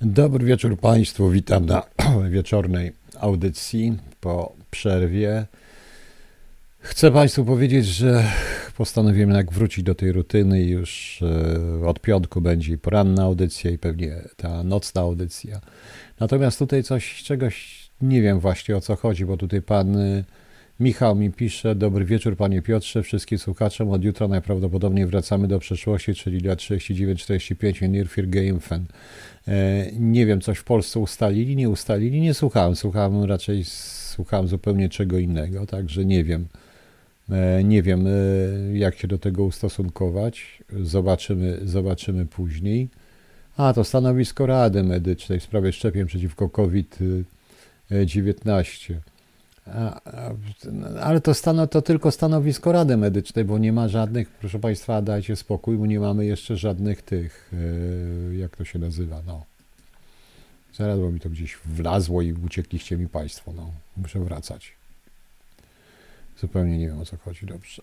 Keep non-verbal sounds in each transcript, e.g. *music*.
Dobry wieczór Państwu, witam na *clears throat* wieczornej audycji po przerwie. Chcę Państwu powiedzieć, że postanowiłem jak wrócić do tej rutyny już e, od piątku będzie poranna audycja i pewnie ta nocna audycja. Natomiast tutaj coś, czegoś nie wiem właśnie o co chodzi, bo tutaj Pan e, Michał mi pisze, dobry wieczór Panie Piotrze, wszystkim słuchaczom, od jutra najprawdopodobniej wracamy do przeszłości, czyli lat 39-45 Near Fear Game Fan. E, nie wiem, coś w Polsce ustalili, nie ustalili, nie słuchałem. Słuchałem raczej, słuchałem zupełnie czego innego, także nie wiem. E, nie wiem, e, jak się do tego ustosunkować. Zobaczymy, zobaczymy później. A, to stanowisko Rady Medycznej w sprawie szczepień przeciwko COVID-19. Ale to, stano, to tylko stanowisko Rady Medycznej, bo nie ma żadnych, proszę Państwa, dajcie spokój, bo nie mamy jeszcze żadnych tych, e, jak to się nazywa, no. Zaraz, bo mi to gdzieś wlazło i uciekliście mi Państwo, no. Muszę wracać. Zupełnie nie wiem o co chodzi, dobrze.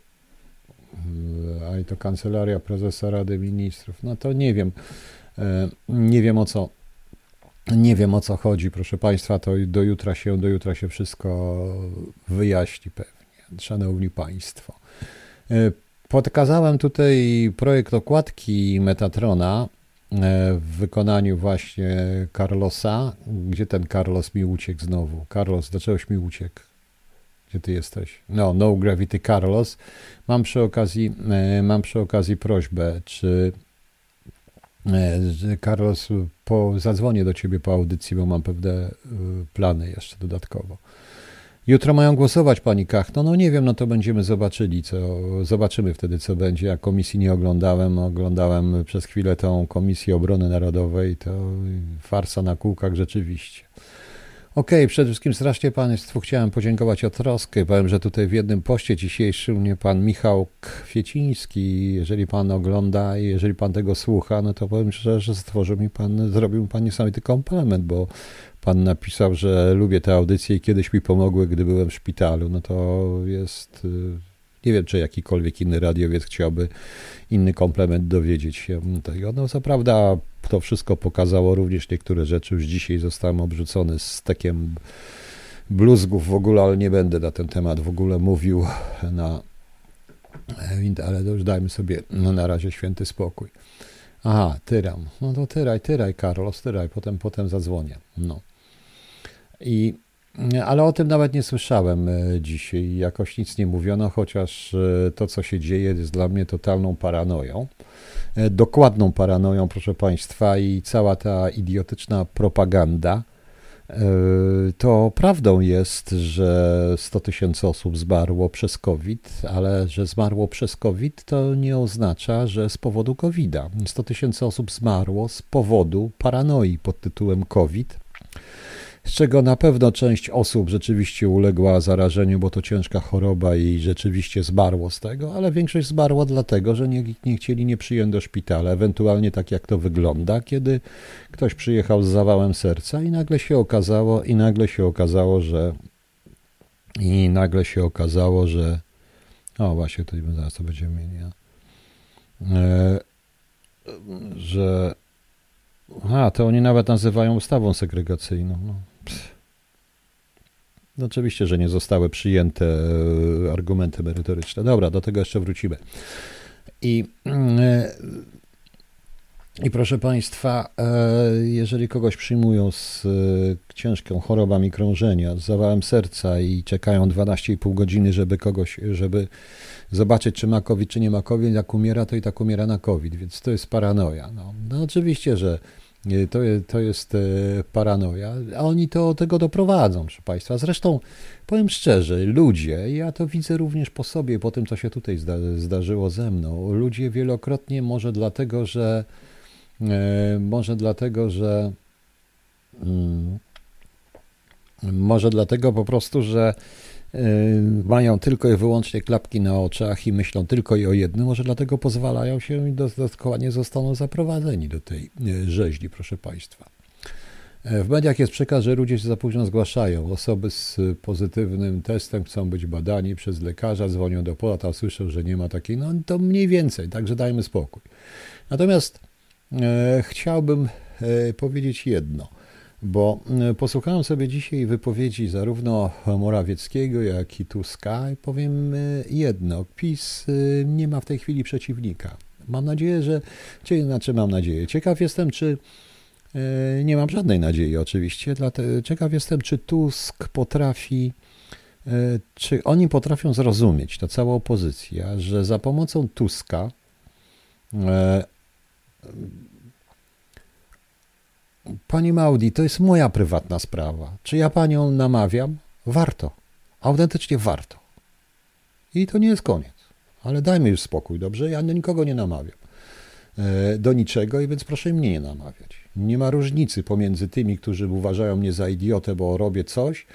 E, a i to Kancelaria Prezesa Rady Ministrów, no to nie wiem. E, nie wiem o co nie wiem o co chodzi, proszę Państwa, to do jutra się, do jutra się wszystko wyjaśni pewnie. Szanowni Państwo. E, podkazałem tutaj projekt okładki Metatrona e, w wykonaniu właśnie Carlosa. Gdzie ten Carlos mi uciekł znowu? Carlos, dlaczegoś mi uciekł? Gdzie ty jesteś? No, No Gravity Carlos. Mam przy okazji, e, mam przy okazji prośbę, czy Carlos, po, zadzwonię do ciebie po audycji, bo mam pewne y, plany jeszcze dodatkowo. Jutro mają głosować pani Kachno. No nie wiem, no to będziemy zobaczyli, co zobaczymy wtedy, co będzie. Ja komisji nie oglądałem, oglądałem przez chwilę tą Komisję Obrony Narodowej, to farsa na kółkach rzeczywiście. Okej, okay, przede wszystkim strasznie Państwu chciałem podziękować o troskę. Powiem, że tutaj w jednym poście dzisiejszym mnie Pan Michał Kwieciński, jeżeli Pan ogląda i jeżeli Pan tego słucha, no to powiem szczerze, że stworzył mi Pan, zrobił mi Pan niesamowity komplement, bo Pan napisał, że lubię te audycje i kiedyś mi pomogły, gdy byłem w szpitalu. No to jest y, nie wiem, czy jakikolwiek inny radiowiec chciałby inny komplement dowiedzieć się tego. No co prawda to wszystko pokazało również niektóre rzeczy. Już dzisiaj zostałem obrzucony stekiem bluzgów w ogóle, ale nie będę na ten temat w ogóle mówił na ale już dajmy sobie no, na razie święty spokój. Aha, tyram. No to tyraj, tyraj, Carlos, tyraj, potem, potem zadzwonię. No. I ale o tym nawet nie słyszałem e, dzisiaj. Jakoś nic nie mówiono, chociaż e, to, co się dzieje, jest dla mnie totalną paranoją. E, dokładną paranoją, proszę Państwa, i cała ta idiotyczna propaganda. To prawdą jest, że 100 tysięcy osób zmarło przez COVID, ale że zmarło przez COVID to nie oznacza, że z powodu COVID-a. 100 tysięcy osób zmarło z powodu paranoi pod tytułem COVID z czego na pewno część osób rzeczywiście uległa zarażeniu, bo to ciężka choroba i rzeczywiście zmarło z tego, ale większość zmarła dlatego, że nie, nie chcieli nie przyjąć do szpitala, ewentualnie tak jak to wygląda, kiedy ktoś przyjechał z zawałem serca i nagle się okazało, i nagle się okazało, że i nagle się okazało, że o właśnie, to zaraz to będziemy mieli, e, że a, to oni nawet nazywają ustawą segregacyjną. No. No oczywiście, że nie zostały przyjęte e, argumenty merytoryczne. Dobra, do tego jeszcze wrócimy. I, e, i proszę Państwa, e, jeżeli kogoś przyjmują z ciężką chorobami krążenia, z zawałem serca i czekają 12,5 godziny, żeby kogoś, żeby zobaczyć, czy ma COVID, czy nie ma COVID, jak umiera, to i tak umiera na COVID, więc to jest paranoja. No, no oczywiście, że to, to jest e, paranoja, a oni to tego doprowadzą, proszę Państwa. Zresztą powiem szczerze, ludzie, ja to widzę również po sobie, po tym, co się tutaj zda, zdarzyło ze mną. Ludzie wielokrotnie, może dlatego, że e, może dlatego, że mm, może dlatego po prostu, że mają tylko i wyłącznie klapki na oczach i myślą tylko i o jednym, może dlatego pozwalają się i dodatkowo nie zostaną zaprowadzeni do tej y, rzeźni, proszę Państwa. E, w mediach jest przekaz, że ludzie się za późno zgłaszają. Osoby z pozytywnym testem chcą być badani przez lekarza, dzwonią do pola, słyszą, że nie ma takiej, no to mniej więcej, także dajmy spokój. Natomiast e, chciałbym powiedzieć jedno, bo posłuchałem sobie dzisiaj wypowiedzi zarówno Morawieckiego, jak i Tuska i powiem jedno, PiS nie ma w tej chwili przeciwnika. Mam nadzieję, że, czy, znaczy mam nadzieję, ciekaw jestem, czy nie mam żadnej nadziei oczywiście, dlatego ciekaw jestem, czy Tusk potrafi czy oni potrafią zrozumieć, ta cała opozycja, że za pomocą Tuska Pani Maudi, to jest moja prywatna sprawa. Czy ja panią namawiam? Warto. Autentycznie warto. I to nie jest koniec. Ale dajmy już spokój, dobrze? Ja nikogo nie namawiam. E, do niczego i więc proszę mnie nie namawiać. Nie ma różnicy pomiędzy tymi, którzy uważają mnie za idiotę, bo robię coś,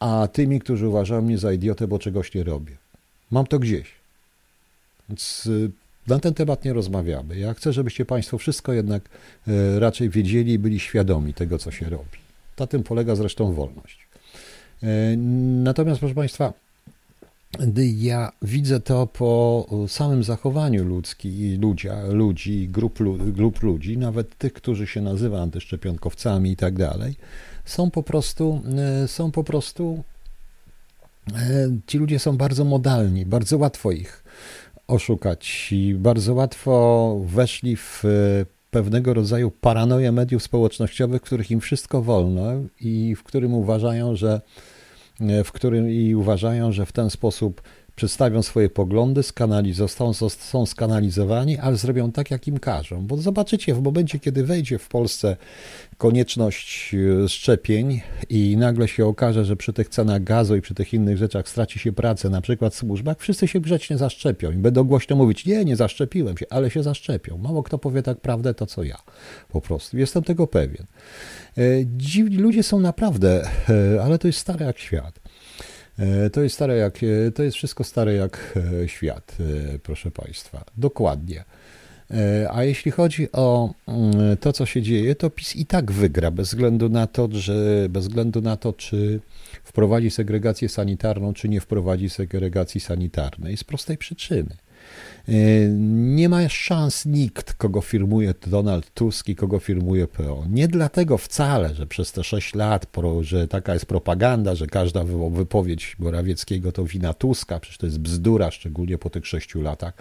a tymi, którzy uważają mnie za idiotę, bo czegoś nie robię. Mam to gdzieś. Więc y, na ten temat nie rozmawiamy. Ja chcę, żebyście Państwo wszystko jednak y, raczej wiedzieli i byli świadomi tego, co się robi. Na tym polega zresztą wolność. Y, natomiast, proszę Państwa, ja widzę to po samym zachowaniu ludzki, ludzia, ludzi, grup, grup ludzi, nawet tych, którzy się nazywają antyszczepionkowcami i tak dalej, są po prostu, e, są po prostu, e, ci ludzie są bardzo modalni, bardzo łatwo ich oszukać. I bardzo łatwo weszli w e, pewnego rodzaju paranoję mediów społecznościowych, w których im wszystko wolno i w którym uważają, że w którym i uważają, że w ten sposób przedstawią swoje poglądy, są, skanalizowani, ale zrobią tak, jak im każą. Bo zobaczycie, w momencie, kiedy wejdzie w Polsce konieczność e, szczepień i nagle się okaże, że przy tych cenach gazu i przy tych innych rzeczach straci się pracę, na przykład w służbach, wszyscy się grzecznie zaszczepią i będą głośno mówić, nie, nie zaszczepiłem się, ale się zaszczepią. Mało kto powie tak prawdę, to co ja. Po prostu. Jestem tego pewien. E, dziwni ludzie są naprawdę, e, ale to jest stare jak świat. E, to jest stare jak, e, to jest wszystko stare jak e, świat, proszę Państwa. Dokładnie. A jeśli chodzi o mm, to, co się dzieje, to PiS i tak wygra, bez względu na to, że bez względu na to, czy wprowadzi segregację sanitarną, czy nie wprowadzi segregacji sanitarnej, z prostej przyczyny. E, nie ma szans nikt, kogo firmuje Donald Tusk i kogo firmuje PO. Nie dlatego wcale, że przez te 6 lat, że taka jest propaganda, że każda wypowiedź Morawieckiego to wina Tuska, przecież to jest bzdura, szczególnie po tych 6 latach,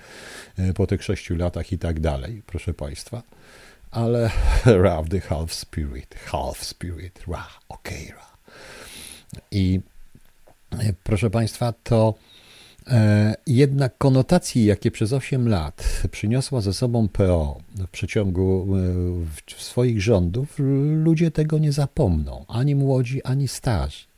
e, po tych 6 latach i tak dalej, proszę Państwa. Ale *laughs* ra the half spirit, half spirit, ra, okej, okay, ra. I e, proszę Państwa, to jednak konotacji, jakie przez 8 lat przyniosła ze sobą PO w przeciągu e, swoich rządów, ludzie tego nie zapomną, ani młodzi, ani starzy.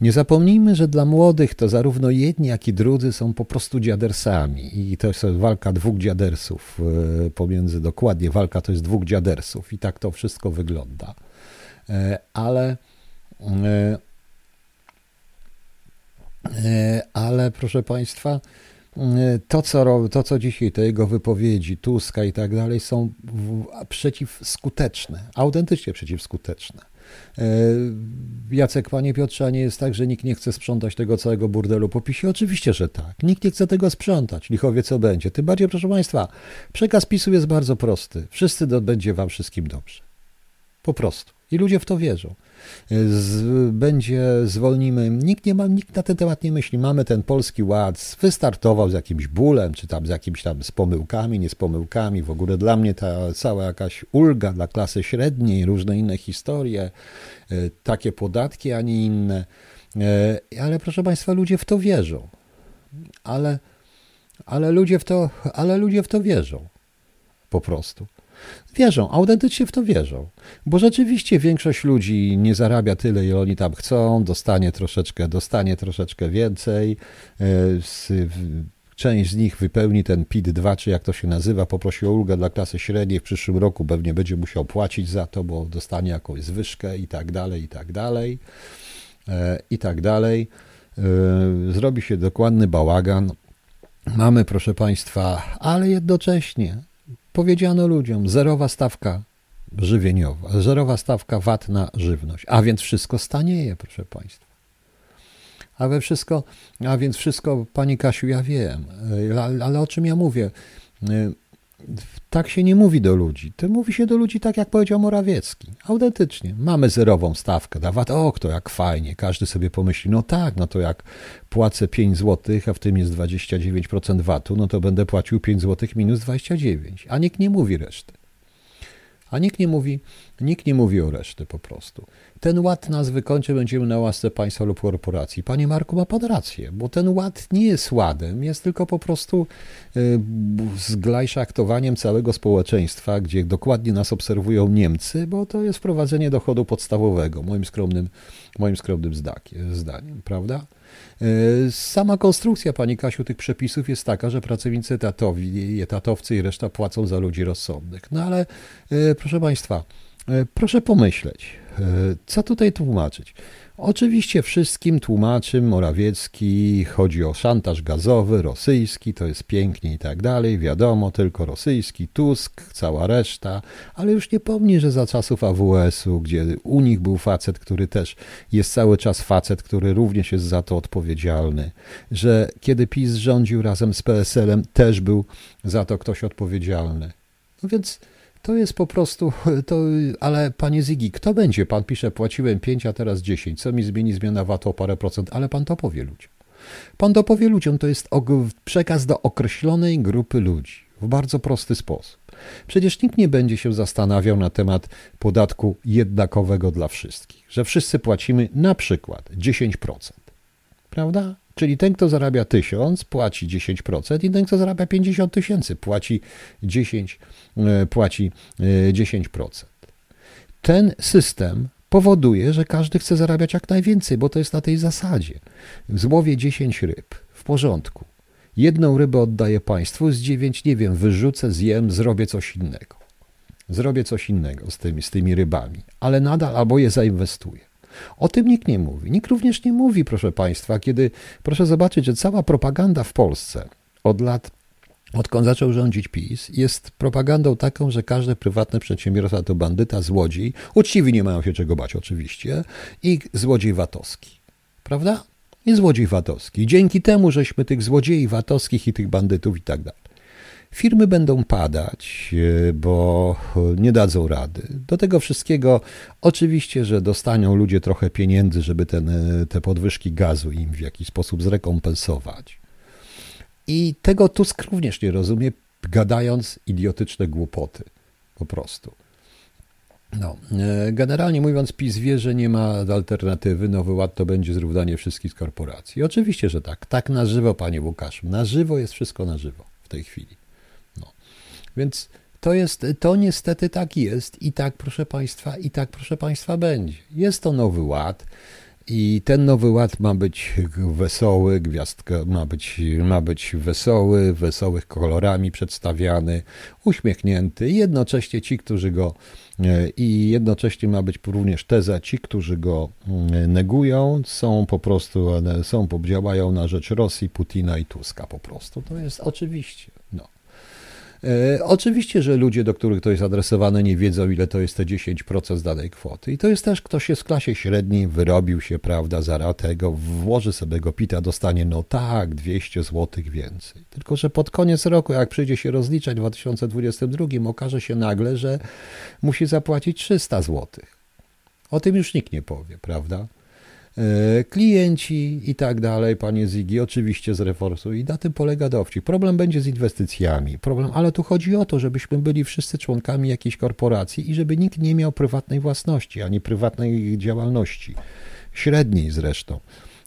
Nie zapomnijmy, że dla młodych to zarówno jedni, jak i drudzy są po prostu dziadersami. I to jest walka dwóch dziadersów e, pomiędzy, dokładnie, walka to jest dwóch dziadersów i tak to wszystko wygląda. Ale E, ale proszę Państwa, e, to co, to, co dzisiaj, te jego wypowiedzi, Tuska i tak dalej, są przeciwskuteczne, autentycznie przeciwskuteczne. E, Jacek, panie Piotrze, a nie jest tak, że nikt nie chce sprzątać tego całego burdelu po PiSie? Oczywiście, że tak. Nikt nie chce tego sprzątać. Lichowie co będzie. Tym bardziej, proszę Państwa, przekaz PiSu jest bardzo prosty. Wszyscy do, będzie Wam wszystkim dobrze. Po prostu. I ludzie w to wierzą z, będzie, zwolnimy. Nikt, nie ma, nikt na ten temat nie myśli. Mamy ten polski ład, wystartował z jakimś bólem, czy tam z jakimiś tam z pomyłkami, nie z pomyłkami. W ogóle dla mnie ta cała jakaś ulga dla klasy średniej, różne inne historie, e, takie podatki, a nie inne. E, ale proszę Państwa, ludzie w to wierzą. Ale, ale, ludzie w to, ale ludzie w to wierzą. Po prostu. Wierzą, autentycznie w to wierzą. Bo rzeczywiście większość ludzi nie zarabia tyle, ile oni tam chcą, dostanie troszeczkę, dostanie troszeczkę więcej. E, część z nich wypełni ten PIT-2, czy jak to się nazywa, poprosi o ulgę dla klasy średniej. W przyszłym roku pewnie będzie musiał płacić za to, bo dostanie jakąś zwyżkę i tak dalej, i tak dalej. E, I tak dalej. E, zrobi się dokładny bałagan. Mamy, proszę Państwa, ale jednocześnie powiedziano ludziom, zerowa stawka żywieniowa, zerowa stawka VAT na żywność, a więc wszystko stanieje, proszę Państwa. A we wszystko, a więc wszystko, Pani Kasiu, ja wiem, ale, ale o czym ja mówię? Tak się nie mówi do ludzi. To mówi się do ludzi tak, jak powiedział Morawiecki. Autentycznie. Mamy zerową stawkę na VAT. O, to jak fajnie. Każdy sobie pomyśli, no tak, no to jak płacę 5 zł, a w tym jest 29% VAT-u, no to będę płacił 5 zł minus 29. A nikt nie mówi reszty. A nikt nie mówi, nikt nie mówi o reszty po prostu. Ten ład nas wykończy, będziemy na łasce państwa lub korporacji. Panie Marku, ma pan rację, bo ten ład nie jest ładem, jest tylko po prostu y, zglajszaktowaniem całego społeczeństwa, gdzie dokładnie nas obserwują Niemcy, bo to jest wprowadzenie dochodu podstawowego, moim skromnym, moim skromnym zdaniem, prawda? E, sama konstrukcja, Pani Kasiu, tych przepisów jest taka, że pracownicy etatowi, etatowcy i reszta płacą za ludzi rozsądnych. No ale e, proszę Państwa, e, proszę pomyśleć, co tutaj tłumaczyć? Oczywiście wszystkim tłumaczy Morawiecki, chodzi o szantaż gazowy, rosyjski, to jest pięknie i tak dalej, wiadomo, tylko rosyjski, Tusk, cała reszta, ale już nie pomni, że za czasów AWS-u, gdzie u nich był facet, który też jest cały czas facet, który również jest za to odpowiedzialny, że kiedy PiS rządził razem z PSL-em, też był za to ktoś odpowiedzialny. No więc to jest po prostu, to, ale panie Zigi, kto będzie? Pan pisze, płaciłem 5, a teraz 10. Co mi zmieni zmiana VAT o parę procent? Ale pan to powie ludziom. Pan to powie ludziom, to jest przekaz do określonej grupy ludzi w bardzo prosty sposób. Przecież nikt nie będzie się zastanawiał na temat podatku jednakowego dla wszystkich, że wszyscy płacimy na przykład 10%. Prawda? Czyli ten, kto zarabia 1000, płaci 10% i ten, kto zarabia 50 tysięcy, płaci 10, e, płaci 10%. E, ten system powoduje, że każdy chce zarabiać jak najwięcej, bo to jest na tej zasadzie. Złowię 10 ryb, w porządku. Jedną rybę oddaję państwu, z 9 nie wiem, wyrzucę, zjem, zrobię coś innego. Zrobię coś innego z tymi, z tymi rybami, ale nadal albo je zainwestuję. O tym nikt nie mówi. Nikt również nie mówi, proszę Państwa, kiedy proszę zobaczyć, że cała propaganda w Polsce od lat odkąd zaczął rządzić PiS, jest propagandą taką, że każdy prywatny przedsiębiorca to bandyta, złodziej, uczciwi nie mają się czego bać oczywiście, i złodziej VAT-owski. Prawda? I złodziej VAT-owski. Dzięki temu, żeśmy tych złodziei VAT-owskich i tych bandytów i tak dalej Firmy będą padać, e, bo nie dadzą rady. Do tego wszystkiego oczywiście, że dostaną ludzie trochę pieniędzy, żeby ten, e, te podwyżki gazu im w jakiś sposób zrekompensować. I tego Tusk również nie rozumie, gadając idiotyczne głupoty. Po prostu. No, e, generalnie mówiąc, PiS wie, że nie ma alternatywy. Nowy Ład to będzie zrównanie wszystkich korporacji. Oczywiście, że tak. Tak na żywo, panie Łukaszu. Na żywo jest wszystko na żywo w tej chwili. Więc to jest, to niestety tak jest i tak, proszę Państwa, i tak, proszę Państwa, będzie. Jest to nowy ład. I ten nowy ład ma być wesoły, gwiazdka ma być, ma być wesoły, wesołych kolorami przedstawiany, uśmiechnięty. Jednocześnie ci, którzy go e, i jednocześnie ma być również teza, ci, którzy go mm, negują, są po prostu, są, działają na rzecz Rosji, Putina i Tuska po prostu. To jest oczywiście. E, oczywiście, że ludzie, do których to jest adresowane, nie wiedzą, ile to jest te 10% z danej kwoty. I to jest też ktoś jest w klasie średniej, wyrobił się, prawda, za tego, włoży sobie go pita, dostanie, no tak, 200 zł więcej. Tylko, że pod koniec roku, jak przyjdzie się rozliczać w 2022, okaże się nagle, że musi zapłacić 300 zł. O tym już nikt nie powie, prawda? E, klienci i tak dalej, panie Zigi, oczywiście z reforsu i na tym polega dowcip. Problem będzie z inwestycjami, problem, ale tu chodzi o to, żebyśmy byli wszyscy członkami jakiejś korporacji i żeby nikt nie miał prywatnej własności, ani prywatnej działalności, średniej zresztą.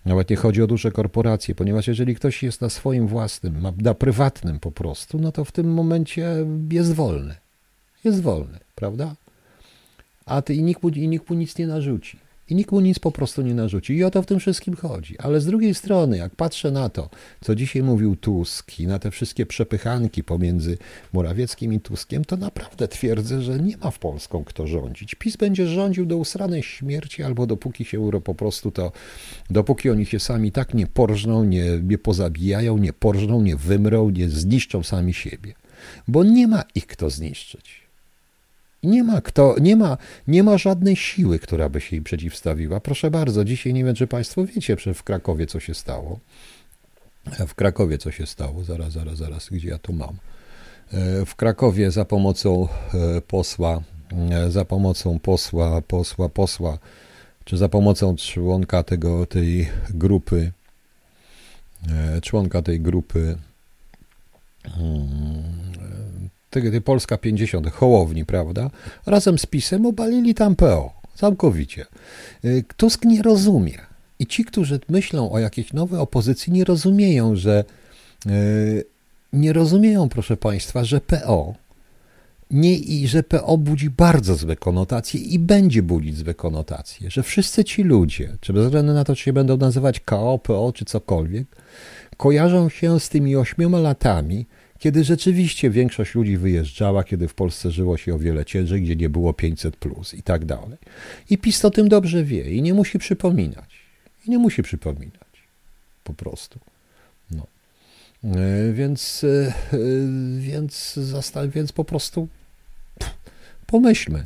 Nawet nie chodzi o duże korporacje, ponieważ jeżeli ktoś jest na swoim własnym, na prywatnym po prostu, no to w tym momencie jest wolny. Jest wolny, prawda? A ty i nikt i nikt mu nic nie narzuci i nikt mu nic po prostu nie narzuci. I o to w tym wszystkim chodzi. Ale z drugiej strony, jak patrzę na to, co dzisiaj mówił Tusk i na te wszystkie przepychanki pomiędzy Morawieckim i Tuskiem, to naprawdę twierdzę, że nie ma w Polską kto rządzić. PiS będzie rządził do usranej śmierci albo dopóki się euro po prostu to, dopóki oni się sami tak nie porżną, nie, nie pozabijają, nie porżną, nie wymrą, nie zniszczą sami siebie. Bo nie ma ich kto zniszczyć. Nie ma kto, nie ma, nie ma żadnej siły, która by się im przeciwstawiła. Proszę bardzo, dzisiaj nie wiem, czy Państwo wiecie, że w Krakowie co się stało. W Krakowie co się stało, zaraz, zaraz, zaraz, gdzie ja tu mam. w Krakowie za pomocą posła, za pomocą posła, posła, posła, czy za pomocą członka tego, tej grupy, członka tej grupy tej Polska 50, Hołowni, prawda? Razem z PiSem obalili tam PO. Całkowicie. Y, Tusk nie rozumie. I ci, którzy myślą o jakiejś nowej opozycji, nie rozumieją, że y, nie rozumieją, proszę Państwa, że PO nie, i że PO budzi bardzo złe konotacje i będzie budzić złe konotacje, że wszyscy ci ludzie, czy bez względu na to, czy się będą nazywać KO, PO czy cokolwiek, kojarzą się z tymi ośmioma latami, kiedy rzeczywiście większość ludzi wyjeżdżała, kiedy w Polsce żyło się o wiele ciężej, gdzie nie było 500 plus i tak dalej. I PiS o tym dobrze wie i nie musi przypominać. I nie musi przypominać. Po prostu. No. E, więc, e, e, więc, więc po prostu pomyślmy.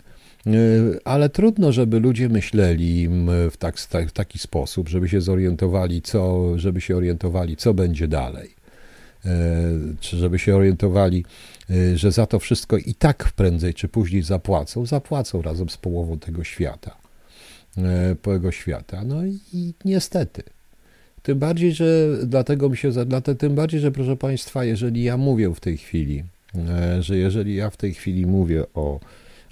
Ale trudno, żeby ludzie myśleli w, tak, w taki sposób, żeby się zorientowali, co, żeby się orientowali, co będzie dalej. E, czy żeby się orientowali, e, że za to wszystko i tak prędzej czy później zapłacą, zapłacą razem z połową tego świata. E, tego świata. No i niestety. Tym bardziej, że dlatego mi się, tym bardziej, że proszę Państwa, jeżeli ja mówię w tej chwili, że jeżeli ja w tej chwili mówię o,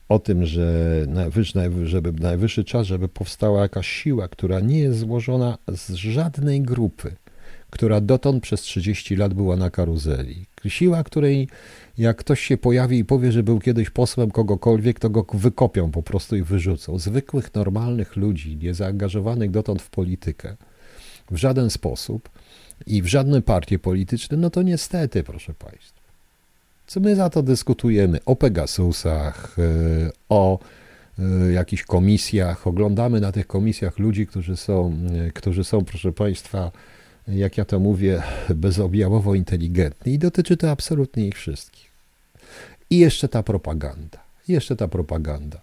o tym, że najwyższy, żeby najwyższy czas, żeby powstała jakaś siła, która nie jest złożona z żadnej grupy, która dotąd przez 30 lat była na karuzeli. Siła, której jak ktoś się pojawi i powie, że był kiedyś posłem kogokolwiek, to go wykopią po prostu i wyrzucą. Zwykłych, normalnych ludzi, niezaangażowanych dotąd w politykę, w żaden sposób i w żadne partie polityczne, no to niestety, proszę Państwa. Co my za to dyskutujemy? O Pegasusach, e, o e, jakichś komisjach. Oglądamy na tych komisjach ludzi, którzy są, e, którzy są proszę Państwa, jak ja to mówię, bezobjawowo inteligentni i dotyczy to absolutnie ich wszystkich. I jeszcze ta propaganda. Jeszcze ta propaganda.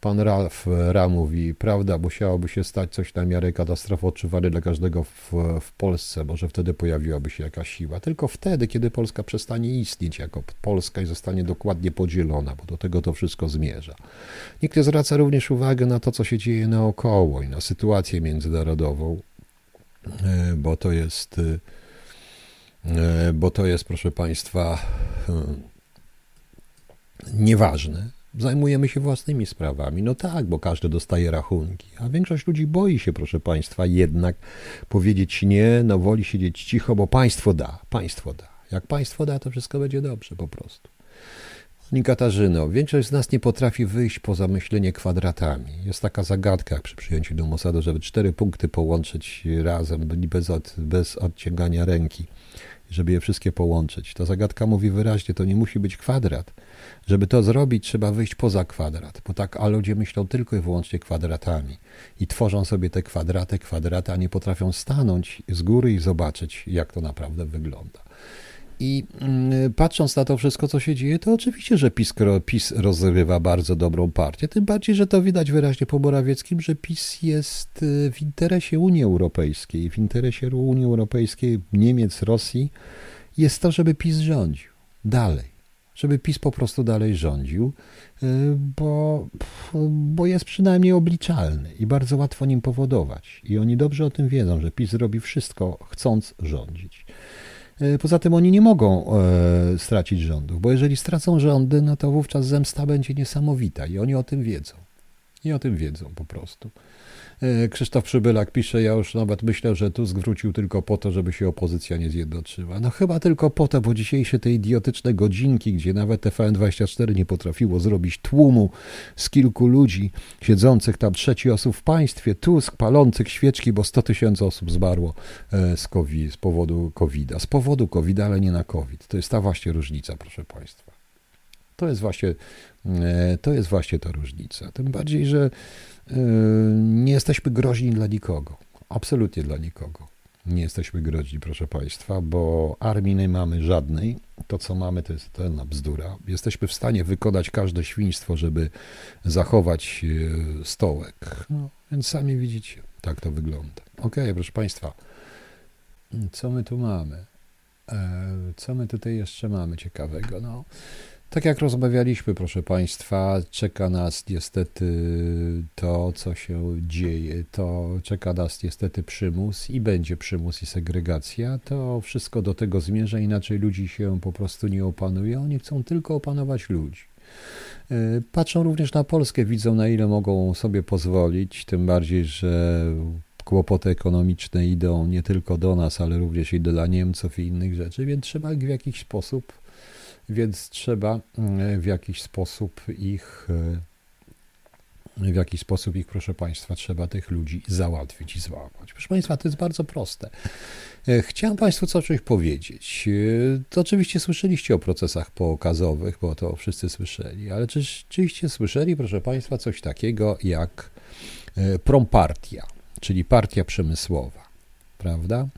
Pan Ralf Ra mówi, prawda, musiałoby się stać coś na miarę katastrofy odczuwany dla każdego w, w Polsce, może wtedy pojawiłaby się jakaś siła. Tylko wtedy, kiedy Polska przestanie istnieć jako Polska i zostanie dokładnie podzielona, bo do tego to wszystko zmierza. Nikt nie zwraca również uwagi na to, co się dzieje naokoło i na sytuację międzynarodową, E, bo to jest, e, e, bo to jest, proszę Państwa, nieważne. Zajmujemy się własnymi sprawami. No tak, bo każdy dostaje rachunki, a większość ludzi boi się, proszę Państwa, jednak powiedzieć nie, no woli siedzieć cicho, bo państwo da, państwo da. Jak państwo da, to wszystko będzie dobrze po prostu. Pani Katarzyno, większość z nas nie potrafi wyjść poza myślenie kwadratami. Jest taka zagadka przy przyjęciu do Mossadu, żeby cztery punkty połączyć razem, bez, od, bez odciągania ręki, żeby je wszystkie połączyć. Ta zagadka mówi wyraźnie, to nie musi być kwadrat. Żeby to zrobić, trzeba wyjść poza kwadrat, bo tak, a ludzie myślą tylko i wyłącznie kwadratami i tworzą sobie te kwadraty, kwadraty, a nie potrafią stanąć z góry i zobaczyć, jak to naprawdę wygląda. I mm, patrząc na to wszystko, co się dzieje, to oczywiście, że PiS, PiS bardzo dobrą partię. Tym bardziej, że to widać wyraźnie po Morawieckim, że PiS jest y, w interesie Unii Europejskiej. W interesie Unii Europejskiej, Niemiec, Rosji jest to, żeby PiS rządził dalej. Żeby PiS po prostu dalej rządził, y, bo, bo jest przynajmniej obliczalny i bardzo łatwo nim powodować. I oni dobrze o tym wiedzą, że PiS robi wszystko, chcąc rządzić. E, poza tym oni nie mogą e, stracić rządów, bo jeżeli stracą rządy, no to wówczas zemsta będzie niesamowita i oni o tym wiedzą. I o tym wiedzą po prostu. E, Krzysztof Przybylak pisze, ja już nawet myślę, że Tusk wrócił tylko po to, żeby się opozycja nie zjednoczyła. No chyba tylko po to, bo dzisiejsze te idiotyczne godzinki, gdzie nawet TVN24 nie potrafiło zrobić tłumu z kilku ludzi siedzących tam trzeci osób w państwie, Tusk palących świeczki, bo 100 tysięcy osób zmarło e, z, COVID, z powodu COVID-a. Z powodu COVID, ale nie na COVID. To jest ta właśnie różnica, proszę Państwa. To jest właśnie, e, to jest właśnie ta różnica. Tym bardziej, że nie jesteśmy groźni dla nikogo. Absolutnie dla nikogo. Nie jesteśmy groźni, proszę Państwa, bo armii nie mamy żadnej. To, co mamy, to jest totalna bzdura. Jesteśmy w stanie wykonać każde świństwo, żeby zachować e, stołek. No, więc sami widzicie, tak to wygląda. Ok, proszę Państwa, co my tu mamy? Co my tutaj jeszcze mamy ciekawego? No, tak jak rozmawialiśmy, proszę Państwa, czeka nas niestety to, co się dzieje. To czeka nas niestety przymus i będzie przymus i segregacja. To wszystko do tego zmierza, inaczej ludzi się po prostu nie opanuje. Oni chcą tylko opanować ludzi. E, patrzą również na Polskę, widzą na ile mogą sobie pozwolić, tym bardziej, że kłopoty ekonomiczne idą nie tylko do nas, ale również i dla Niemców i innych rzeczy, więc trzeba w jakiś sposób, więc trzeba mm, w jakiś sposób ich e, w jaki sposób ich, proszę Państwa, trzeba tych ludzi załatwić i złapać. Proszę Państwa, to jest bardzo proste. E, chciałem Państwu coś powiedzieć. E, to oczywiście słyszeliście o procesach pokazowych, bo to wszyscy słyszeli, ale czy rzeczywiście słyszeli, proszę Państwa, coś takiego jak prompartia, czyli partia przemysłowa, prawda?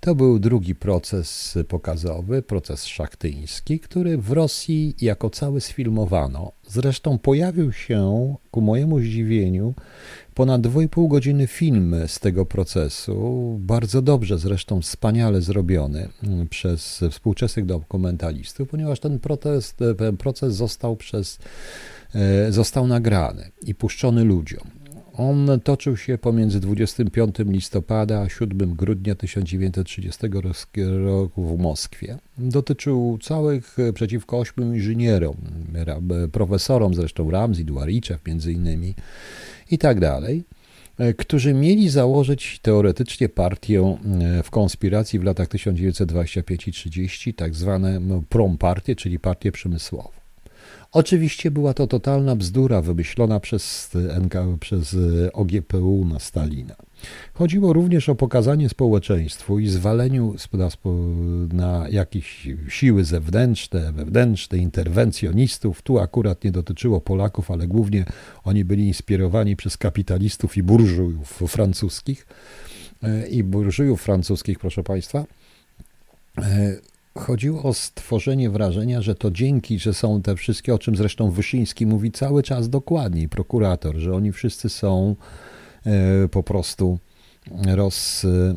To był drugi proces pokazowy, proces szachtyński, który w Rosji jako cały sfilmowano. Zresztą pojawił się, ku mojemu zdziwieniu, ponad 2,5 godziny film z tego procesu, bardzo dobrze, zresztą wspaniale zrobiony przez współczesnych dokumentalistów, ponieważ ten, protest, ten proces został przez e, został nagrany i puszczony ludziom. On toczył się pomiędzy 25 listopada a 7 grudnia 1930 roku w Moskwie. Dotyczył całych e, przeciwko ośmiu inżynierom, profesorom zresztą Ramzi, Dwariczew między innymi i tak dalej, e, którzy mieli założyć teoretycznie partię e, w konspiracji w latach 1925 i 30, tak zwane prompartie, czyli partię przemysłową. Oczywiście była to totalna bzdura wymyślona przez, NK, przez OGPU na Stalina. Chodziło również o pokazanie społeczeństwu i zwaleniu na, na jakieś siły zewnętrzne, wewnętrzne, interwencjonistów. Tu akurat nie dotyczyło Polaków, ale głównie oni byli inspirowani przez kapitalistów i burżujów francuskich. E, I burżujów francuskich, proszę Państwa e, chodziło o stworzenie wrażenia, że to dzięki, że są te wszystkie, o czym zresztą Wyszyński mówi cały czas dokładniej, prokurator, że oni wszyscy są e, po prostu roz e,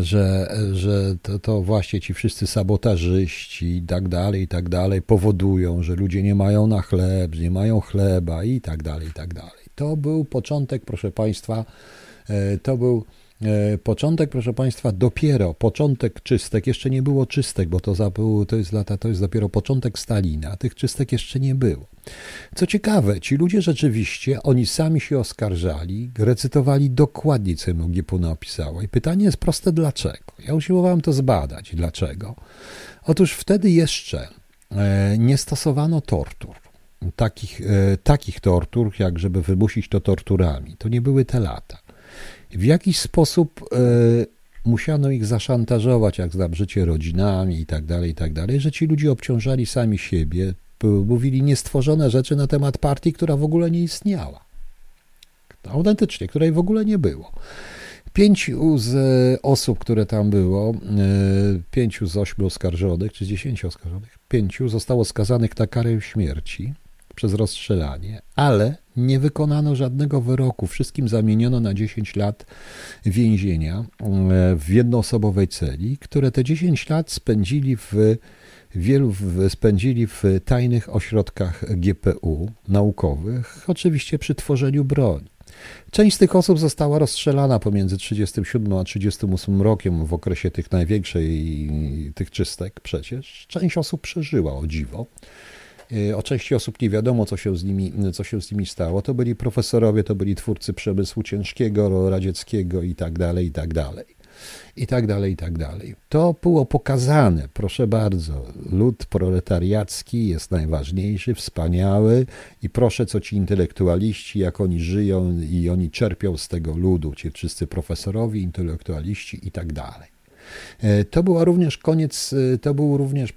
że, że to, to, właśnie ci wszyscy sabotażyści i tak dalej, i tak dalej powodują, że ludzie nie mają na chleb, nie mają chleba i tak dalej, i tak dalej. To był początek, proszę Państwa, e, to był początek, proszę Państwa, dopiero początek czystek, jeszcze nie było czystek, bo to, za, to jest lata, to jest dopiero początek Stalina, tych czystek jeszcze nie było. Co ciekawe, ci ludzie rzeczywiście, oni sami się oskarżali, recytowali dokładnie, co MGP napisało. I pytanie jest proste, dlaczego? Ja usiłowałem to zbadać. Dlaczego? Otóż wtedy jeszcze e, nie stosowano tortur. Takich, e, takich tortur, jak żeby wymusić to torturami. To nie były te lata. W jakiś sposób e, musiano ich zaszantażować, jak znam życie rodzinami i tak dalej, i tak dalej, że ci ludzie obciążali sami siebie, mówili niestworzone rzeczy na temat partii, która w ogóle nie istniała. Autentycznie, której w ogóle nie było. Pięciu z osób, które tam było, e, pięciu z ośmiu oskarżonych, czy z dziesięciu oskarżonych, pięciu zostało skazanych na karę śmierci przez rozstrzelanie, ale nie wykonano żadnego wyroku. Wszystkim zamieniono na 10 lat więzienia e, w jednoosobowej celi, które te 10 lat spędzili w wielu spędzili w tajnych ośrodkach GPU naukowych, oczywiście przy tworzeniu broni. Część z tych osób została rozstrzelana pomiędzy 37 a 38 rokiem w okresie tych największej tych czystek przecież. Część osób przeżyła o dziwo. E, o części osób nie wiadomo, co się, z nimi, co się z nimi stało. To byli profesorowie, to byli twórcy przemysłu ciężkiego, radzieckiego i tak dalej, i tak dalej. I tak dalej, i tak dalej. To było pokazane, proszę bardzo. Lud proletariacki jest najważniejszy, wspaniały i proszę, co ci intelektualiści, jak oni żyją i oni czerpią z tego ludu, ci wszyscy profesorowie, intelektualiści i tak dalej. E, to była również koniec, e, to był również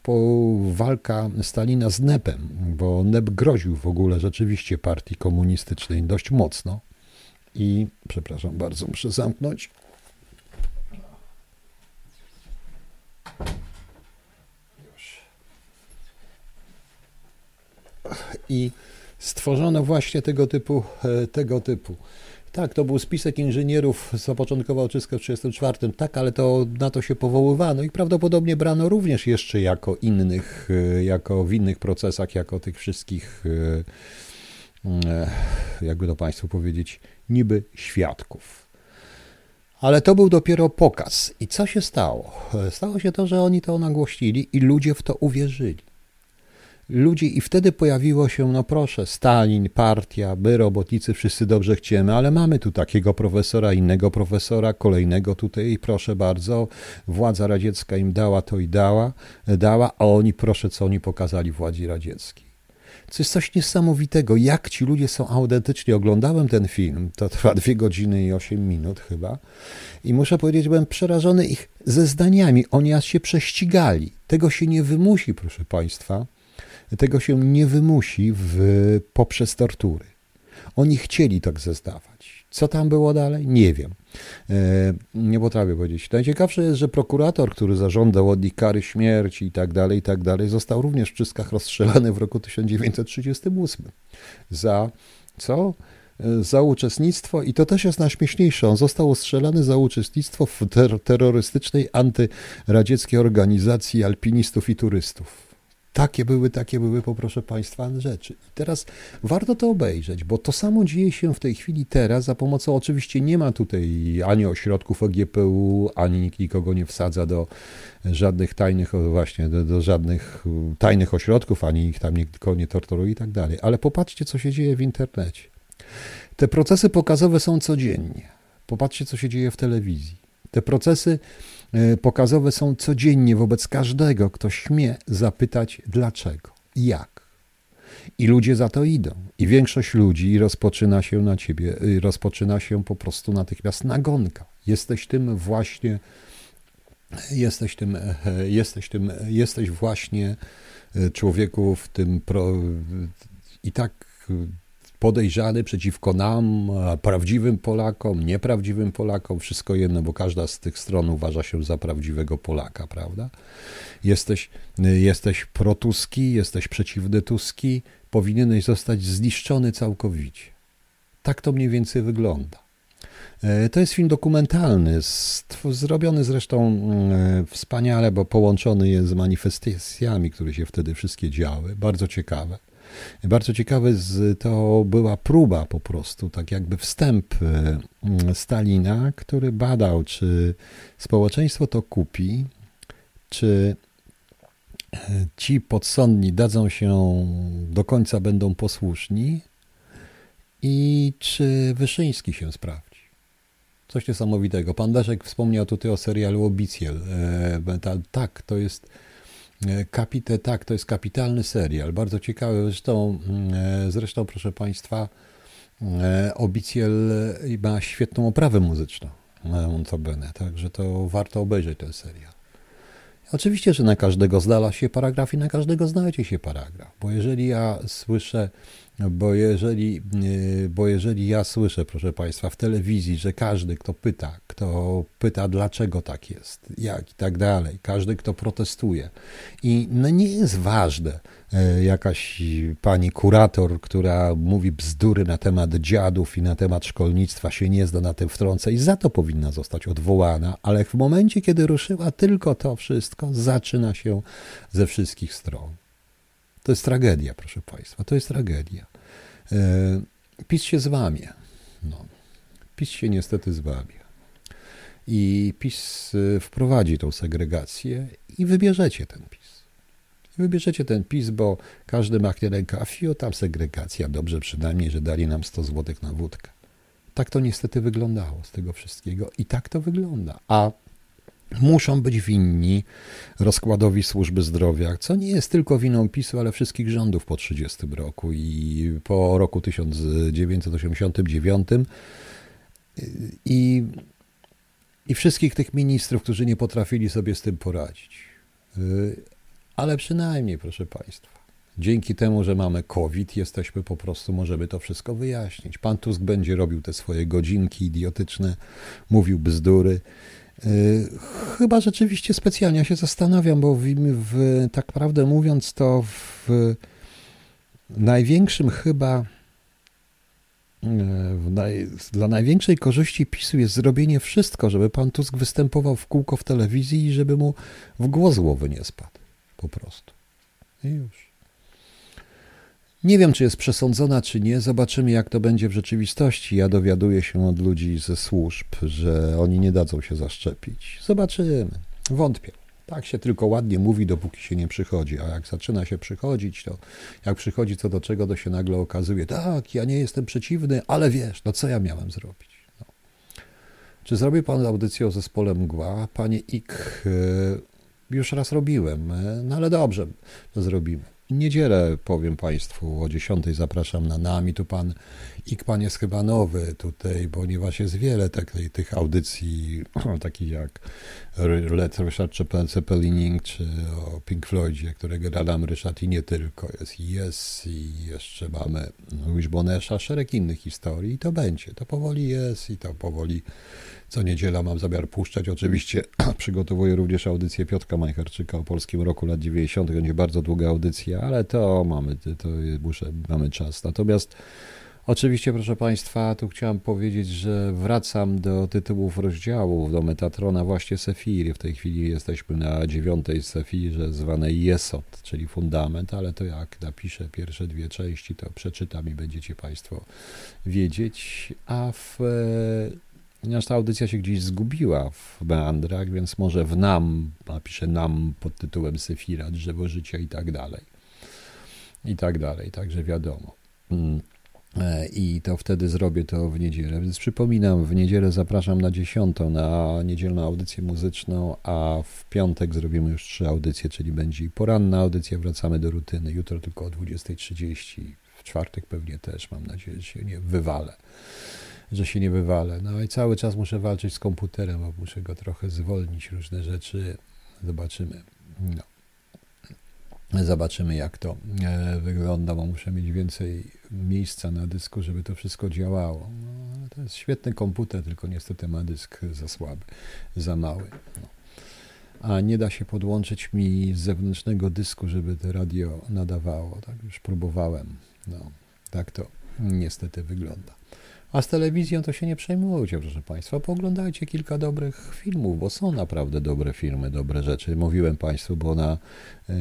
walka Stalina z NEP-em, bo NEP groził w ogóle rzeczywiście partii komunistycznej dość mocno. I przepraszam bardzo, muszę zamknąć. I stworzono właśnie tego typu, e, tego typu Tak, to był spisek inżynierów, zapoczątkował czystkę w 1934, tak, ale to na to się powoływano i prawdopodobnie brano również jeszcze jako innych, e, jako w innych procesach, jako tych wszystkich, e, jakby to Państwu powiedzieć, niby świadków. Ale to był dopiero pokaz. I co się stało? Stało się to, że oni to nagłośnili i ludzie w to uwierzyli ludzi i wtedy pojawiło się, no proszę, Stalin, partia, my robotnicy, wszyscy dobrze chcemy, ale mamy tu takiego profesora, innego profesora, kolejnego tutaj i proszę bardzo, władza radziecka im dała to i dała, dała, a oni proszę, co oni pokazali władzy radzieckiej. To jest coś niesamowitego, jak ci ludzie są autentycznie. Oglądałem ten film, to trwa dwie godziny i osiem minut chyba i muszę powiedzieć, byłem przerażony ich ze zdaniami. Oni aż się prześcigali. Tego się nie wymusi, proszę Państwa tego się nie wymusi w, poprzez tortury. Oni chcieli tak zeznawać. Co tam było dalej? Nie wiem. E, nie potrafię powiedzieć. Najciekawsze jest, że prokurator, który zażądał od nich kary śmierci i tak dalej, i tak dalej, został również w czystkach rozstrzelany w roku 1938. Za co? E, za uczestnictwo, i to też jest najśmieszniejsze, on został ostrzelany za uczestnictwo w ter terrorystycznej antyradzieckiej organizacji alpinistów i turystów. Takie były, takie były, poproszę Państwa, rzeczy. I teraz warto to obejrzeć, bo to samo dzieje się w tej chwili teraz, za pomocą, oczywiście nie ma tutaj ani ośrodków OGPU, ani nikt nikogo nie wsadza do żadnych tajnych, właśnie, do, do żadnych tajnych ośrodków, ani ich tam nikogo nie torturuje i tak dalej. Ale popatrzcie, co się dzieje w internecie. Te procesy pokazowe są codziennie. Popatrzcie, co się dzieje w telewizji. Te procesy pokazowe są codziennie wobec każdego, kto śmie zapytać dlaczego, jak. I ludzie za to idą. I większość ludzi rozpoczyna się na ciebie, y, rozpoczyna się po prostu natychmiast nagonka. Jesteś tym właśnie, jesteś tym, e, jesteś tym, jesteś właśnie e, człowieku w tym pro, i tak podejrzany przeciwko nam, prawdziwym Polakom, nieprawdziwym Polakom, wszystko jedno, bo każda z tych stron uważa się za prawdziwego Polaka, prawda? Jesteś, jesteś protuski, jesteś przeciwny Tuski, powinieneś zostać zniszczony całkowicie. Tak to mniej więcej wygląda. E, to jest film dokumentalny, zrobiony zresztą e, wspaniale, bo połączony jest z manifestacjami, które się wtedy wszystkie działy. Bardzo ciekawe. Bardzo ciekawe to była próba po prostu, tak jakby wstęp e, Stalina, który badał, czy społeczeństwo to kupi, czy e, ci podsądni dadzą się, do końca będą posłuszni i czy Wyszyński się sprawdzi. Coś niesamowitego. Pan Daszek wspomniał tutaj o serialu Obicjel. E, tak, to jest Kapite, tak, to jest kapitalny serial, bardzo ciekawy. Zresztą, mm, e, zresztą proszę Państwa, e, Obicjel ma świetną oprawę muzyczną, notabene, także to warto obejrzeć ten serial. Oczywiście, że na każdego zdala się paragraf i na każdego znajdzie się paragraf, bo jeżeli ja słyszę bo jeżeli, bo jeżeli ja słyszę, proszę Państwa, w telewizji, że każdy, kto pyta, kto pyta, dlaczego tak jest, jak i tak dalej, każdy, kto protestuje, i no nie jest ważne, y, jakaś pani kurator, która mówi bzdury na temat dziadów i na temat szkolnictwa, się nie zda na tym wtrąca i za to powinna zostać odwołana, ale w momencie, kiedy ruszyła tylko to wszystko, zaczyna się ze wszystkich stron. To jest tragedia, proszę Państwa, to jest tragedia. E, PiS się zwamie. No. PiS się niestety zwamie. I PiS e, wprowadzi tą segregację i wybierzecie ten PiS. Wybierzecie ten PiS, bo każdy machnie fio, tam segregacja, dobrze przynajmniej, że dali nam 100 zł na wódkę. Tak to niestety wyglądało z tego wszystkiego i tak to wygląda. A muszą być winni rozkładowi służby zdrowia, co nie jest tylko winą PiSu, ale wszystkich rządów po 30 roku i po roku 1989 i, i wszystkich tych ministrów, którzy nie potrafili sobie z tym poradzić. Ale przynajmniej, proszę Państwa, dzięki temu, że mamy COVID, jesteśmy po prostu, możemy to wszystko wyjaśnić. Pan Tusk będzie robił te swoje godzinki idiotyczne, mówił bzdury. Y, chyba rzeczywiście specjalnie się zastanawiam, bo w, w, tak prawdę mówiąc, to w największym chyba naj, dla największej korzyści PiSu jest zrobienie wszystko, żeby pan Tusk występował w kółko w telewizji i żeby mu w głos głowy nie spadł. Po prostu. I już. Nie wiem, czy jest przesądzona, czy nie. Zobaczymy, jak to będzie w rzeczywistości. Ja dowiaduję się od ludzi ze służb, że oni nie dadzą się zaszczepić. Zobaczymy. Wątpię. Tak się tylko ładnie mówi, dopóki się nie przychodzi, a jak zaczyna się przychodzić, to jak przychodzi co do czego, to się nagle okazuje, tak, ja nie jestem przeciwny, ale wiesz, no co ja miałem zrobić? No. Czy zrobił pan audycję o zespole Mgła? Panie Ik, e, już raz robiłem, e, no ale dobrze, to zrobimy niedzielę powiem Państwu o 10 zapraszam na nami. Tu pan ik pan jest chyba nowy tutaj, ponieważ jest wiele tak, tych audycji, *clears throat* takich jak Let Richard Zeppelining czy o Pink Floydzie, którego gadam Ryszard i nie tylko. Jest Yes i jeszcze mamy Wishbonesha, szereg innych historii i to będzie. To powoli jest i to powoli co niedziela mam zamiar puszczać. Oczywiście *clears throat* przygotowuję również audycję Piotra Majcherczyka o polskim roku lat 90. Będzie bardzo długa audycja, ale to mamy, to muszę, mamy czas. Natomiast Oczywiście, proszę Państwa, tu chciałem powiedzieć, że wracam do tytułów rozdziałów, do Metatrona właśnie Sefiry. W tej chwili jesteśmy na dziewiątej Sefirze, zwanej Jesot, czyli fundament, ale to jak napiszę pierwsze dwie części, to przeczytam i będziecie Państwo wiedzieć. A w ponieważ ta audycja się gdzieś zgubiła w meandrach, więc może w nam, napiszę nam pod tytułem Sefira, drzewo życia i tak dalej. I tak dalej, także wiadomo. Mm. E, I to wtedy zrobię to w niedzielę. Więc przypominam, w niedzielę zapraszam na dziesiątą, na niedzielną audycję muzyczną, a w piątek zrobimy już trzy audycje, czyli będzie poranna audycja, wracamy do rutyny. Jutro tylko o 20.30, w czwartek pewnie też, mam nadzieję, że się nie wywalę że się nie wywalę. No i cały czas muszę walczyć z komputerem, bo muszę go trochę zwolnić, różne rzeczy. Zobaczymy. No. Zobaczymy, jak to e, wygląda, bo muszę mieć więcej miejsca na dysku, żeby to wszystko działało. No, to jest świetny komputer, tylko niestety ma dysk za słaby, za mały. No. A nie da się podłączyć mi z zewnętrznego dysku, żeby to radio nadawało. Tak już próbowałem. No, tak to niestety wygląda. A z telewizją to się nie przejmujcie, proszę Państwa. Pooglądajcie kilka dobrych filmów, bo są naprawdę dobre filmy, dobre rzeczy. Mówiłem Państwu, bo na, e,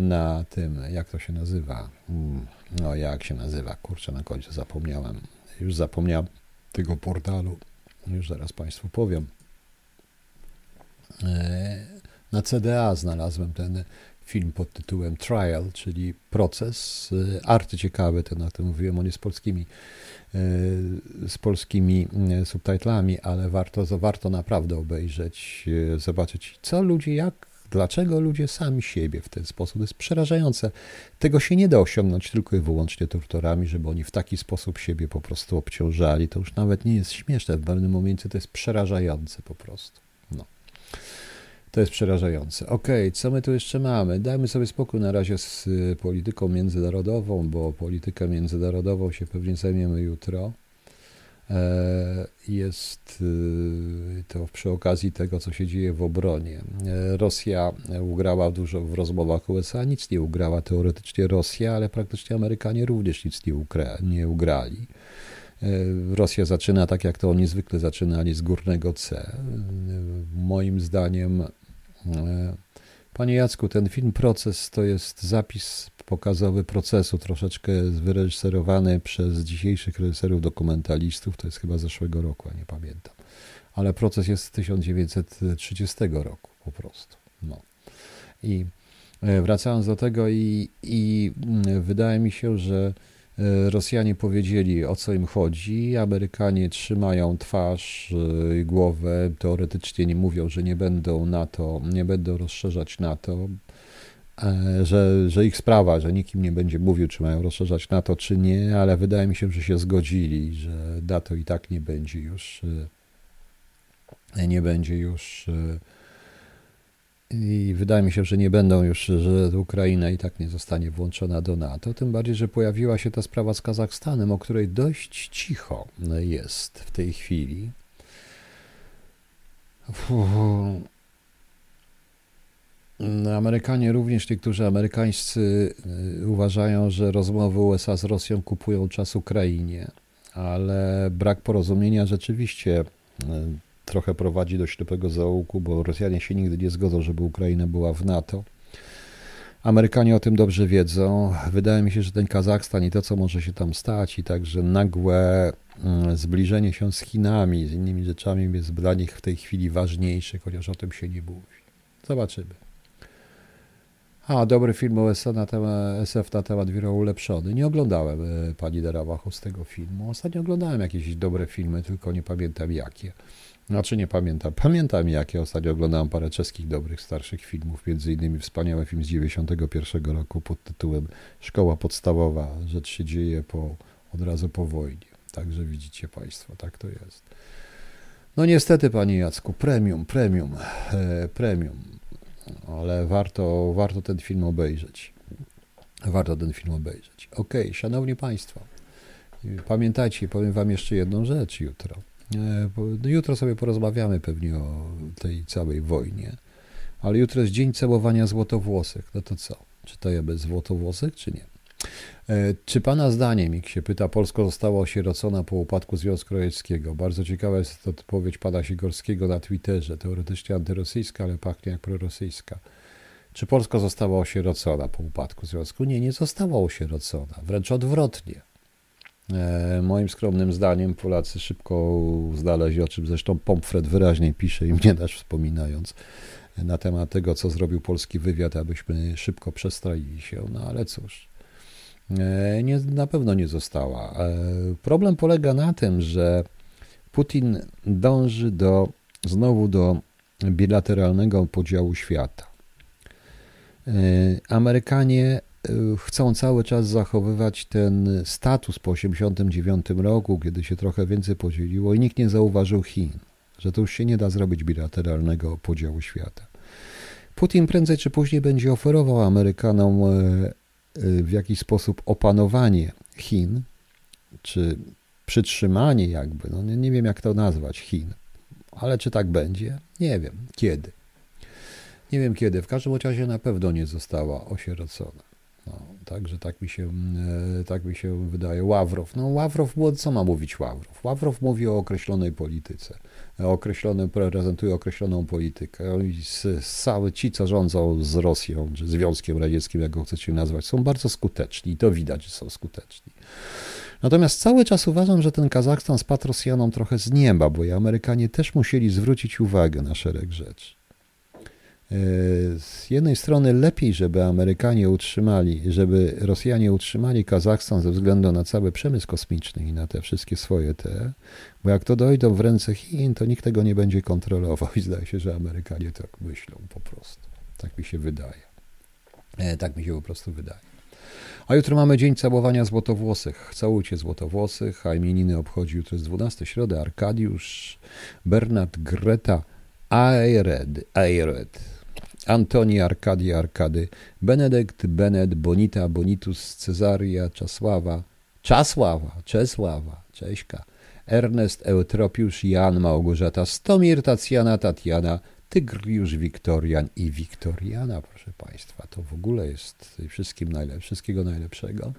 na tym, jak to się nazywa? Hmm, no, jak się nazywa? Kurczę, na końcu zapomniałem. Już zapomniałem tego portalu. Już zaraz Państwu powiem. E, na CDA znalazłem ten film pod tytułem Trial, czyli proces. E, arty ciekawe, ten, na tym mówiłem, on jest polskimi E, z polskimi e, subtytlami, ale warto, warto naprawdę obejrzeć, zobaczyć, co ludzie, jak, dlaczego ludzie sami siebie w ten sposób. To jest przerażające. Tego się nie da osiągnąć tylko i wyłącznie torturami, żeby oni w taki sposób siebie po prostu obciążali. To już nawet nie jest śmieszne. W pewnym momencie to jest przerażające po prostu. No. To jest przerażające. Ok, co my tu jeszcze mamy? Dajmy sobie spokój na razie z y, polityką międzynarodową, bo politykę międzynarodową się pewnie zajmiemy jutro. E, jest y, to przy okazji tego, co się dzieje w obronie. E, Rosja ugrała dużo w rozmowach USA, nic nie ugrała teoretycznie Rosja, ale praktycznie Amerykanie również nic nie, ukra- nie ugrali. E, Rosja zaczyna tak, jak to oni zwykle zaczynali z górnego C. Moim zdaniem panie Jacku, ten film Proces to jest zapis pokazowy procesu, troszeczkę wyreżyserowany przez dzisiejszych reżyserów dokumentalistów, to jest chyba zeszłego roku, a nie pamiętam. Ale proces jest z 1930 roku po prostu. No. I e, wracając do tego, i, i mm, wydaje mi się, że E, Rosjanie powiedzieli, o co im chodzi. Amerykanie trzymają twarz i głowę. Teoretycznie nie mówią, że nie będą NATO, nie będą rozszerzać NATO, e, że, że ich sprawa, że nikim nie będzie mówił, czy mają rozszerzać NATO, czy nie, ale wydaje mi się, że się zgodzili, że NATO i tak nie będzie już e, nie będzie już i wydaje mi się, że nie będą już, że Ukraina i tak nie zostanie włączona do NATO. Tym bardziej, że pojawiła się ta sprawa z Kazachstanem, o której dość cicho jest w tej chwili. Amerykanie również, niektórzy amerykańscy y, uważają, że rozmowy USA z Rosją kupują czas Ukrainie, ale brak porozumienia rzeczywiście trochę prowadzi do ślepego zaułku, bo Rosjanie się nigdy nie zgodzą, żeby Ukraina była w NATO. Amerykanie o tym dobrze wiedzą. Wydaje mi się, że ten Kazachstan i to, co może się tam stać, i także nagłe mm, zbliżenie się z Chinami, z innymi rzeczami jest dla nich w tej chwili ważniejsze, chociaż o tym się nie mówi. Zobaczymy. A, dobry film OSF na temat, SF na temat wielu ulepszony. Nie oglądałem e, pani Derawachu z tego filmu. Ostatnio oglądałem jakieś dobre filmy, tylko nie pamiętam jakie. Znaczy nie pamiętam. Pamiętam jakie. Ostatnio oglądałem parę czeskich dobrych, starszych filmów, między innymi wspaniały film z 91 roku pod tytułem Szkoła podstawowa. Rzecz się dzieje po, od razu po wojnie. Także widzicie Państwo, tak to jest. No niestety, Panie Jacku, premium, premium, e, premium, ale warto, warto ten film obejrzeć. Warto ten film obejrzeć. Ok, Szanowni Państwo, pamiętajcie, powiem Wam jeszcze jedną rzecz jutro. E, no jutro sobie porozmawiamy pewnie o tej całej wojnie, ale jutro jest dzień całowania złotowłosych. No to co? Czy to ja bez złotowłosych, czy nie? E, czy pana zdaniem, jak się pyta, Polska została osierocona po upadku Związku Radzieckiego? Bardzo ciekawa jest odpowiedź pana Sigorskiego na Twitterze, teoretycznie antyrosyjska, ale pachnie jak prorosyjska. Czy Polska została osierocona po upadku Związku? Nie, nie została osierocona, wręcz odwrotnie. E, moim skromnym zdaniem Polacy szybko znaleźli, o czym zresztą Pomfret wyraźnie pisze i mnie też wspominając, na temat tego, co zrobił polski wywiad, abyśmy szybko przestralili się. No ale cóż, e, nie, na pewno nie została. E, problem polega na tym, że Putin dąży do, znowu do bilateralnego podziału świata. Amerykanie chcą cały czas zachowywać ten status po 1989 roku, kiedy się trochę więcej podzieliło i nikt nie zauważył Chin, że to już się nie da zrobić bilateralnego podziału świata. Putin prędzej czy później będzie oferował Amerykanom e, e, w jakiś sposób opanowanie Chin, czy przytrzymanie jakby, no nie, nie wiem jak to nazwać, Chin. Ale czy tak będzie? Nie wiem. Kiedy? Nie wiem kiedy. W każdym razie na pewno nie została osierocona. No, także tak mi, się, e, tak mi się wydaje. Ławrow. No Ławrow, co ma mówić Ławrow? Ławrow mówi o określonej polityce. Określony, prezentuje określoną politykę. Cały ci, co rządzą z Rosją, czy Związkiem Radzieckim, jak go chcecie nazwać, są bardzo skuteczni i to widać, że są skuteczni. Natomiast cały czas uważam, że ten Kazachstan spadł Rosjanom trochę z nieba, bo i Amerykanie też musieli zwrócić uwagę na szereg rzeczy. E, z jednej strony lepiej, żeby Amerykanie utrzymali, żeby Rosjanie utrzymali Kazachstan ze względu na cały przemysł kosmiczny i na te wszystkie swoje te, bo jak to dojdą w ręce Chin, to nikt tego nie będzie kontrolował i zdaje się, że Amerykanie tak myślą po prostu. Tak mi się wydaje. E, tak mi się po prostu wydaje. A jutro mamy dzień całowania złotowłosych. Całujcie złotowłosych, a imieniny obchodzi jutro jest 12 środę Arkadiusz, Bernard, Greta, Ayred, Ayred. Antoni Arkadi Arkady, Benedykt Benet Bonita Bonitus Cezaria Czasława, Czasława, Czesława, Cześka, Ernest Eutropiusz Jan Małgorzata Stomir Tacjana Tatiana Tygriusz Wiktorian i Wiktoriana, proszę Państwa. To w ogóle jest wszystkim najlepsze, wszystkiego najlepszego.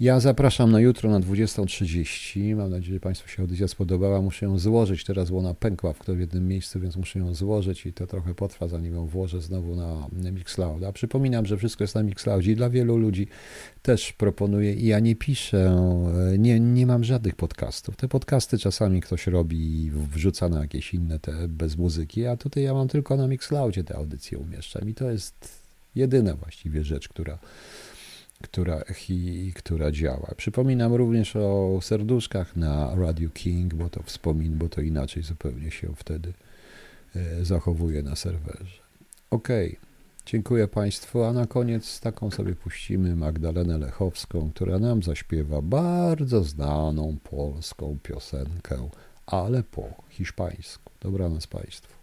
Ja zapraszam na jutro na 20.30. Mam nadzieję, że Państwu się audycja spodobała. Muszę ją złożyć. Teraz ona pękła w jednym miejscu, więc muszę ją złożyć i to trochę potrwa, zanim ją włożę znowu na Mixclouda. Przypominam, że wszystko jest na Mixcloudzie i dla wielu ludzi też proponuję. I ja nie piszę, nie, nie mam żadnych podcastów. Te podcasty czasami ktoś robi i wrzuca na jakieś inne te bez muzyki, a tutaj ja mam tylko na Mixcloudzie te audycje umieszczam i to jest jedyna właściwie rzecz, która która, hi, która działa. Przypominam również o serduszkach na Radio King, bo to wspomin, bo to inaczej zupełnie się wtedy e, zachowuje na serwerze. Ok, dziękuję Państwu, a na koniec taką sobie puścimy Magdalenę Lechowską, która nam zaśpiewa bardzo znaną polską piosenkę, ale po hiszpańsku. Dobranoc Państwu.